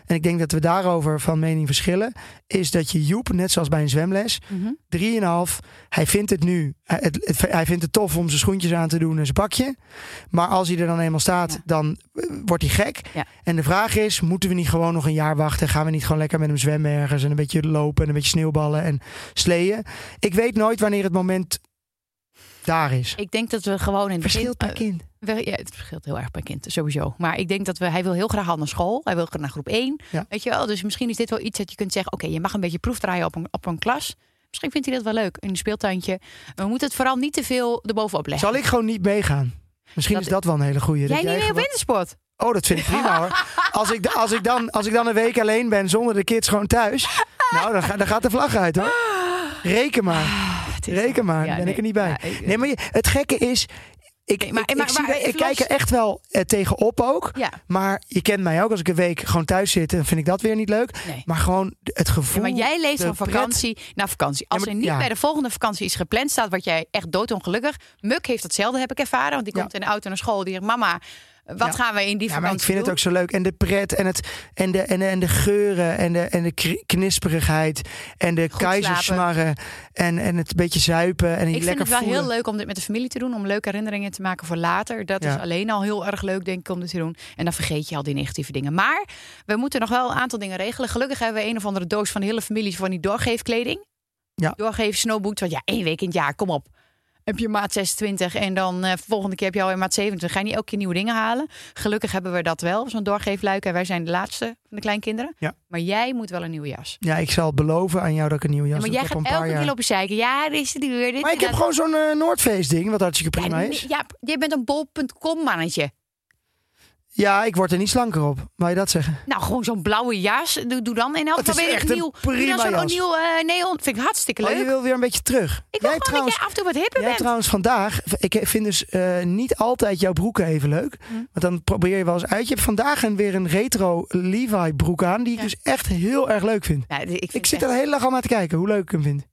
en ik denk dat we daarover van mening verschillen, is dat je Joep, net zoals bij een zwemles, Mhm. 3,5. Hij vindt het nu. Hij, het, het- hij vindt het tof om zijn schoentjes aan te doen en zijn bakje. Maar als hij er dan eenmaal staat, Ja. dan eh, wordt hij gek. Ja. En de vraag is: moeten we niet gewoon nog een jaar wachten? Gaan we niet gewoon lekker met hem zwemmen ergens en een beetje lopen en een beetje sneeuwballen en sleeën? Ik weet nooit wanneer het moment daar is. Ik denk dat we gewoon in het begin... Verschilt per eh, kind. we- ja, het verschilt heel erg per kind, sowieso. Maar ik denk dat we, hij wil heel graag al naar school. Hij wil graag naar groep 1. Ja. Weet je wel? Dus misschien is dit wel iets dat je kunt zeggen... oké, je mag een beetje proefdraaien op een, op een klas. Misschien vindt hij dat wel leuk in een speeltuintje. We moeten het vooral niet te veel erbovenop leggen. Zal ik gewoon niet meegaan? Misschien Dat- is dat wel een hele goeie. Jij dat niet meer op wintersport? Oh, dat vind ik prima hoor. Als ik, als, ik dan, als ik dan een week alleen ben zonder de kids gewoon thuis. Nou, dan, ga- dan gaat de vlag uit hoor. Reken maar. Het is- Reken maar, Ja, ben nee, ik er niet bij. ja, ik- Nee, maar het gekke is... Ik, Nee, maar- ik, ik, maar- zie maar even ik kijk er echt wel eh, tegenop ook. Ja, Maar je kent mij ook. Als ik een week gewoon thuis zit, dan vind ik dat weer niet leuk. nee. Maar gewoon het Ja, gevoel... maar jij leeft de van vakantie naar vakantie. Als Ja, er niet bij de volgende vakantie iets gepland staat, word jij echt doodongelukkig. Muk heeft hetzelfde, heb ik ervaren. Want die komt in de auto naar school. Die zegt, mama, wat Ja. gaan we in die Ja, maar ik vind het ook zo leuk. En de pret en, het, en, de, en, de, en de geuren en de, en de knisperigheid en de Goed keizersmarren en, en het beetje zuipen en Ik vind het wel voelen. heel leuk om dit met de familie te doen. Om leuke herinneringen te maken voor later. Dat Ja. is alleen al heel erg leuk, denk ik, om dit te doen. En dan vergeet je al die negatieve dingen. Maar we moeten nog wel een aantal dingen regelen. Gelukkig hebben we een of andere doos van de hele familie van die doorgeefkleding. Ja. Doorgeef snowboots. Want ja, één week in het jaar, kom op. Heb je maat 26 en dan eh volgende keer heb je alweer maat 27. Ga je niet elke keer nieuwe dingen halen. Gelukkig hebben we dat wel, zo'n doorgeefluik. En wij zijn de laatste van de kleinkinderen. Ja. Maar jij moet wel een nieuwe jas. Ja, ik zal beloven aan jou dat ik een nieuwe jas Ja, maar jij heb gaat elke paar keer jaar. lopen zeiken. Ja, dit is het weer. Dit Maar ik heb gewoon zo'n eh Noordfeest ding, wat hartstikke prima ja, is. Ja, jij bent een bol.com mannetje. Ja, ik word er niet slanker op. Wou je dat zeggen? Nou, gewoon zo'n blauwe jas. Doe, doe dan in elk geval weer echt nieuw. prima zo'n nieuw eh, neon. Vind ik hartstikke Oh, leuk. je wil weer een beetje terug. ik wil Jij gewoon dat jij af en toe wat hipper Jij bent. trouwens vandaag, ik vind dus eh, niet altijd jouw broeken even leuk. Hm. Want dan probeer je wel eens uit. Je hebt vandaag een, weer een retro Levi broek aan, die ik Ja. dus echt heel erg leuk vind. Ja, ik, vind Ik zit echt er de hele dag al naar te kijken, hoe leuk ik hem vind.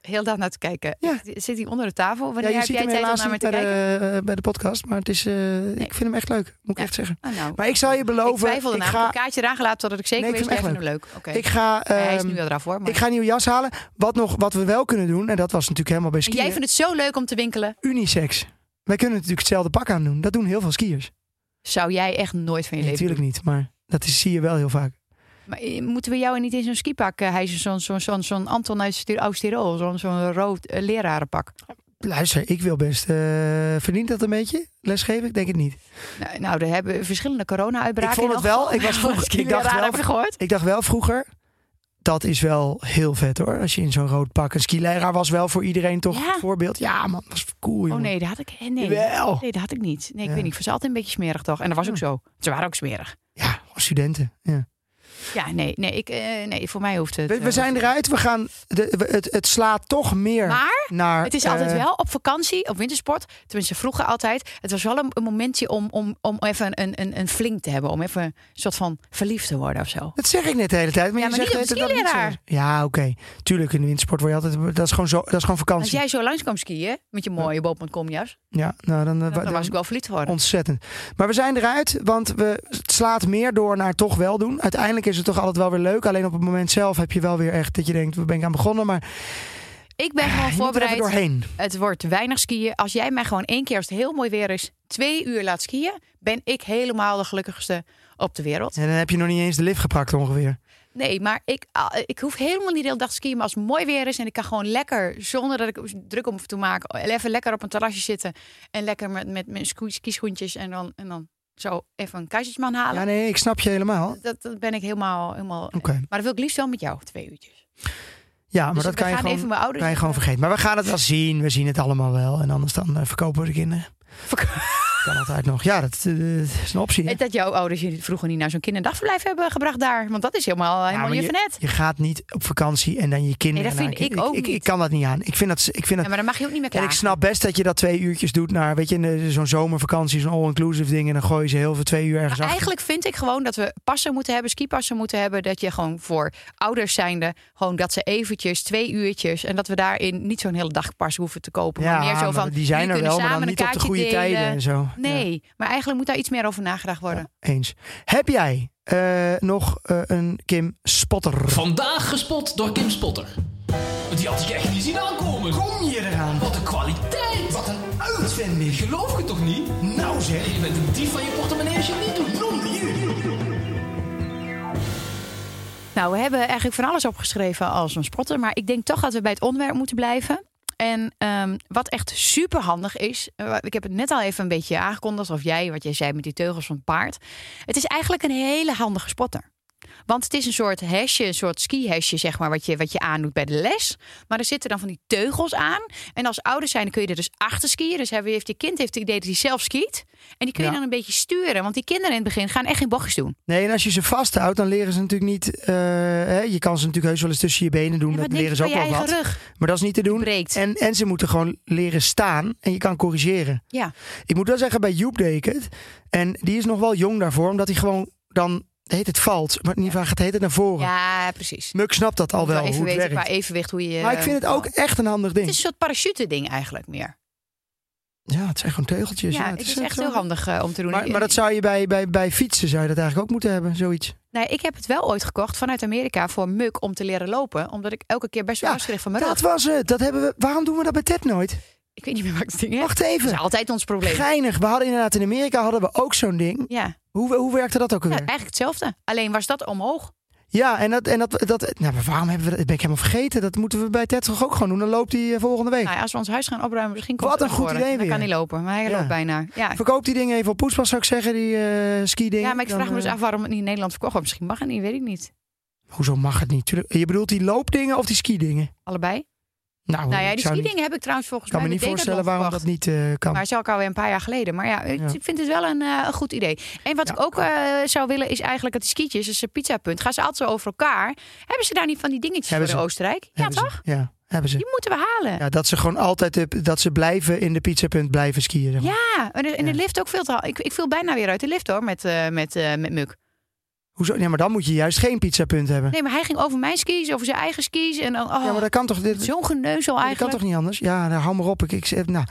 Heel dag naar te kijken. Ja. Zit hij onder de tafel? Wanneer Ja, je heb ziet jij hem tijd om naar me te bij kijken? de, eh, bij de podcast, maar het is, eh, ik vind hem echt leuk, moet ik echt zeggen. Oh, nou. Maar ik zal je ik beloven, twijfelde ik namelijk. ga, een kaartje eraan gelaten totdat ik zeker Nee, ik vind hem leuk. Ik ga, hij is ehm, nu wel eraf hoor. Maar... ik ga een nieuwe jas halen. Wat, nog, wat we wel kunnen doen, en dat was natuurlijk helemaal bij En skiën, jij vindt het zo leuk om te winkelen. unisex. Wij kunnen natuurlijk hetzelfde pak aan doen. Dat doen heel veel skiers. Zou jij echt nooit van je Nee, leven natuurlijk niet, maar dat is, zie je wel heel vaak. Maar eh, moeten we jou niet in zo'n skipak uh, hijsen? Zo'n zo'n zo'n zo'n Anton uit Oud-Tirol. Zo'n zo'n rood eh, lerarenpak. Luister, ik wil best. eh verdient dat een beetje? Lesgeven? Ik denk het niet. Nou, nou, er hebben verschillende corona-uitbraken. Ik vond het wel. Ik was vroeger- ik dacht wel- gehoord? Ik dacht wel vroeger. Dat is wel heel vet hoor. Als je in zo'n rood pak. Een skileraar was wel voor iedereen toch Ja. het voorbeeld. Ja, man, dat was cool. Oh nee, dat had ik. eh, Nee. Nee, dat had ik niet. Nee, ik Ja. weet niet. Ik was altijd een beetje smerig toch? En dat was ook zo. Ze waren ook smerig. Ja, studenten. Ja. Ja, nee, nee, ik, eh, nee voor mij hoeft het. We, eh, we zijn eruit. We gaan. De, we- het, het slaat toch meer. Maar naar. het is altijd eh, wel op vakantie, op wintersport. Tenminste, vroeger altijd. Het was wel een, een momentje om, om, om even een, een, een flink te hebben. Om even een soort van verliefd te worden of zo. Dat zeg ik net de hele tijd. Maar Ja, je maar zegt niet dat niet. Ja, oké. Tuurlijk, in de wintersport word je altijd. Dat is gewoon, zo, dat is gewoon Als vakantie. jij zo langs kwam skiën met je mooie bob.com jas, Ja, nou dan, dan, dan dan- was ik wel verliefd geworden. Ontzettend. Maar we zijn eruit, want we, het slaat meer door naar toch wel doen. Uiteindelijk is het toch altijd wel weer leuk. Alleen op het moment zelf heb je wel weer echt dat je denkt, we ben ik aan begonnen. Maar Ik ben gewoon er even voorbereid. doorheen. Het wordt weinig skiën. Als jij mij gewoon één keer, als het heel mooi weer is, twee uur laat skiën, ben ik helemaal de gelukkigste op de wereld. En dan heb je nog niet eens de lift gepakt ongeveer. Nee, maar ik, ah, ik hoef helemaal niet de hele dag te skiën. Maar als het mooi weer is en ik kan gewoon lekker, zonder dat ik druk om te maken, even lekker op een terrasje zitten. En lekker met, met mijn ski- skischoentjes en dan, en dan zo even een keizersman halen. Ja, nee, ik snap je helemaal. dat, dat ben ik helemaal... helemaal. Maar dat wil ik liefst wel met jou, twee uurtjes. Ja, maar Dus dat kan je, gaan gewoon, even mijn ouders... kan je gewoon vergeten. Maar we gaan het wel zien. We zien het allemaal wel. En anders dan eh, verkopen we de kinderen. Kan altijd nog. Ja, dat, eh, is een optie. hè? Dat jouw ouders je vroeger niet naar zo'n kinderdagverblijf hebben gebracht daar. Want dat is helemaal, helemaal maar je net. Je gaat niet op vakantie en dan je kinderen... Nee, dat naar- vind ik ook ik, kan dat niet aan. Ik vind dat... Ik vind dat Ja, maar dan mag je ook niet meer En klagen. ik snap best dat je dat twee uurtjes doet naar, weet je, zo'n zomervakantie, zo'n all-inclusive ding. En dan gooi je ze heel veel twee uur ergens Maar achter. eigenlijk vind ik gewoon dat we passen moeten hebben, skipassen moeten hebben. Dat je gewoon voor ouders zijnde, gewoon dat ze eventjes, twee uurtjes. En dat we daarin niet zo'n hele dag pas hoeven te kopen. maar meer zo van, die zijn er wel, maar dan niet op de goede delen. tijden en zo. Nee, maar eigenlijk moet daar iets meer over nagedacht worden. Ja, eens. Heb jij eh, nog eh, een Kim Spotter? Vandaag gespot door Kim Spotter. Die had ik echt niet zien aankomen. Kom je eraan? Wat een kwaliteit. Wat een uitvinding. Geloof je toch niet? Nou zeg, Je bent een dief van je portemonnee als je het niet doet. non Nou, we hebben eigenlijk van alles opgeschreven als een spotter. Maar ik denk toch dat we bij het onderwerp moeten blijven. En ehm, wat echt super handig is, eh, ik heb het net al even een beetje aangekondigd, of jij, wat jij zei met die teugels van het paard. Het is eigenlijk een hele handige spotter. Want het is een soort hesje, een soort ski-hesje, zeg maar, wat je, wat je aandoet bij de les. Maar er zitten dan van die teugels aan. En als ouders zijn, dan kun je er dus achter skiën. Dus heeft die kind heeft het idee dat hij zelf skiet. En die kun je Ja. dan een beetje sturen. Want die kinderen in het begin gaan echt geen bochtjes doen. Nee, en als je ze vasthoudt, dan leren ze natuurlijk niet... eh, hè, je kan ze natuurlijk heus wel eens tussen je benen doen. En dat je leren ze ook je wel wat. rug? Maar dat is niet te doen. En, en ze moeten gewoon leren staan. En je kan corrigeren. Ja. Ik moet wel zeggen, bij Joep deed ik het. En die is nog wel jong daarvoor. Omdat hij gewoon dan... Heet het valt. Maar in ieder geval gaat het naar voren. Ja, precies. Muk snapt dat al wel, hoe het weten werkt. qua evenwicht hoe je. Maar ik vind het ook echt een handig ding. Het is een soort parachute ding eigenlijk meer. Ja, het zijn gewoon tegeltjes. Ja, Ja, het is eh, echt heel handig eh, om te doen. Maar, maar dat zou je bij, bij, bij fietsen zou je dat eigenlijk ook moeten hebben, zoiets. Nee, ik heb het wel ooit gekocht vanuit Amerika voor Muk om te leren lopen, omdat ik elke keer best wel Ja, van mijn Dat rug. was het. Dat hebben we. Waarom doen we dat bij Ted nooit? Ik weet niet meer wat ik het ding heb. Wacht Dat even. is altijd ons probleem. Geinig. We hadden inderdaad in Amerika hadden we ook zo'n ding. Ja. Hoe, hoe werkte dat ook ja, alweer? eigenlijk hetzelfde. Alleen was dat omhoog. Ja, en dat, en dat, dat nou, waarom hebben we dat? Dat ben ik helemaal vergeten. Dat moeten we bij Ted toch ook gewoon doen. Dan loopt hij eh, volgende week. Nou ja, als we ons huis gaan opruimen, misschien komt Wat een goed idee Dan kan weer. hij lopen, maar hij Ja. loopt bijna. Ja. Verkoop die dingen even op Poespas, zou ik zeggen, die eh ski dingen. ja, maar ik vraag me dus af waarom het niet in Nederland verkocht wordt. Misschien mag het niet, weet ik niet. Hoezo mag het niet? Je bedoelt die loopdingen of die ski dingen? Allebei? Nou, Nou ja, ik die niet- skidingen heb ik trouwens volgens kan me mij niet voorstellen waarom dat niet eh, kan. Maar zou ik alweer een paar jaar geleden. Maar ja, ik Ja. vind het wel een, eh, een goed idee. En wat Ja. ik ook eh, zou willen is eigenlijk dat die skietjes, dus een pizzapunt, gaan ze altijd zo over elkaar. Hebben ze daar niet van die dingetjes Hebben voor in ze. Oostenrijk? Ja, ze. toch? Ja, hebben ze. Die moeten we halen. Ja, dat ze gewoon altijd de- dat ze blijven in de pizzapunt blijven skiën. zeg maar. Ja, en de, en de lift ook veel te Ik, ik viel bijna weer uit de lift hoor, met, met, met Muk. Hoezo? Ja, maar dan moet je juist geen pizzapunt hebben. Nee, maar hij ging over mijn skis, over zijn eigen skis. En dan, oh, Ja, maar dat kan toch, dit, zo'n geneuzel dat kan eigenlijk. toch niet anders? Ja, nou, hou maar op. Ik, ik, nou.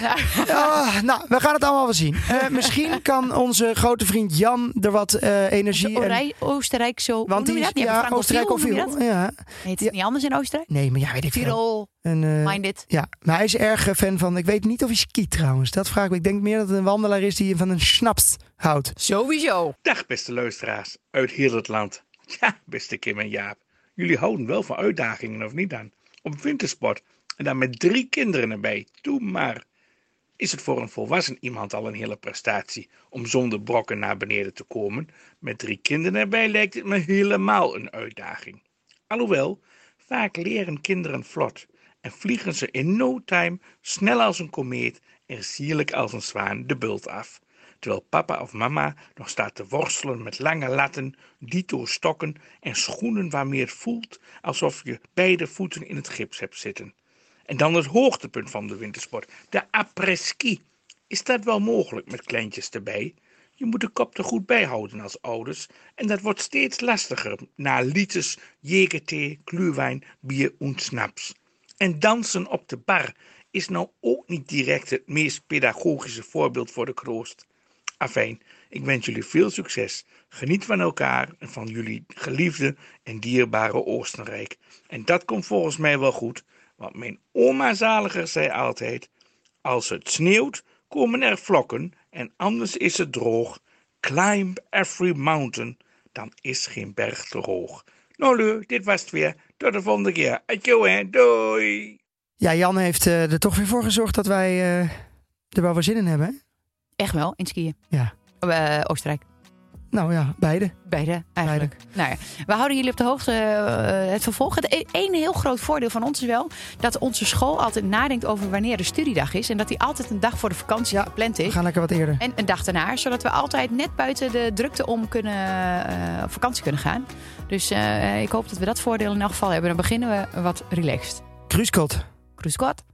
Ja. Ah, nou, we gaan het allemaal wel zien. Eh, misschien kan onze grote vriend Jan er wat eh, energie... En- Orij- Oostenrijk zo. want die is ja, Oostenrijk of Ja. Heet het niet anders in Oostenrijk? Nee, maar ja, weet ik veel. En, eh, minded. ja, maar hij is erg eh, fan van... Ik weet niet of hij skiet trouwens. Dat vraag ik me. Ik denk meer dat het een wandelaar is die van een snaps houdt. Sowieso. Dag beste luisteraars uit heel het land. Ja, beste Kim en Jaap. Jullie houden wel van uitdagingen of niet dan? Op wintersport. En dan met drie kinderen erbij. Doe maar. Is het voor een volwassen iemand al een hele prestatie om zonder brokken naar beneden te komen? Met drie kinderen erbij lijkt het me helemaal een uitdaging. Alhoewel, vaak leren kinderen vlot en vliegen ze in no time snel als een komeet en sierlijk als een zwaan de bult af terwijl papa of mama nog staat te worstelen met lange latten, dito stokken en schoenen waarmee het voelt alsof je beide voeten in het gips hebt zitten. En dan het hoogtepunt van de wintersport, de après-ski. Is dat wel mogelijk met kleintjes erbij? Je moet de kop er goed bij houden als ouders en dat wordt steeds lastiger na liters jegerthee, gluwijn, bier en snaps. En dansen op de bar is nou ook niet direct het meest pedagogische voorbeeld voor de kroost. Afijn, ik wens jullie veel succes. Geniet van elkaar en van jullie geliefde en dierbare Oostenrijk. En dat komt volgens mij wel goed, want mijn oma zaliger zei altijd: Als het sneeuwt, komen er vlokken en anders is het droog. Climb every mountain, dan is geen berg te hoog. Nou, dit was het weer. Tot de volgende keer. Adieu, hè. Doei. Ja, Jan heeft eh, er toch weer voor gezorgd dat wij eh, er wel weer zin in hebben. hè? Echt wel, in skiën. Ja. Eh, Oostenrijk. Nou ja, beide. Beide, eigenlijk. Nou ja, we houden jullie op de hoogte eh, het vervolg. Het e- één heel groot voordeel van ons is wel dat onze school altijd nadenkt over wanneer de studiedag is. En dat die altijd een dag voor de vakantie gepland We is. gaan lekker wat eerder. En een dag daarna, zodat we altijd net buiten de drukte om kunnen, eh, op vakantie kunnen gaan. Dus eh, ik hoop dat we dat voordeel in elk geval hebben. Dan beginnen we wat relaxed. Kruiskot. Cruise God.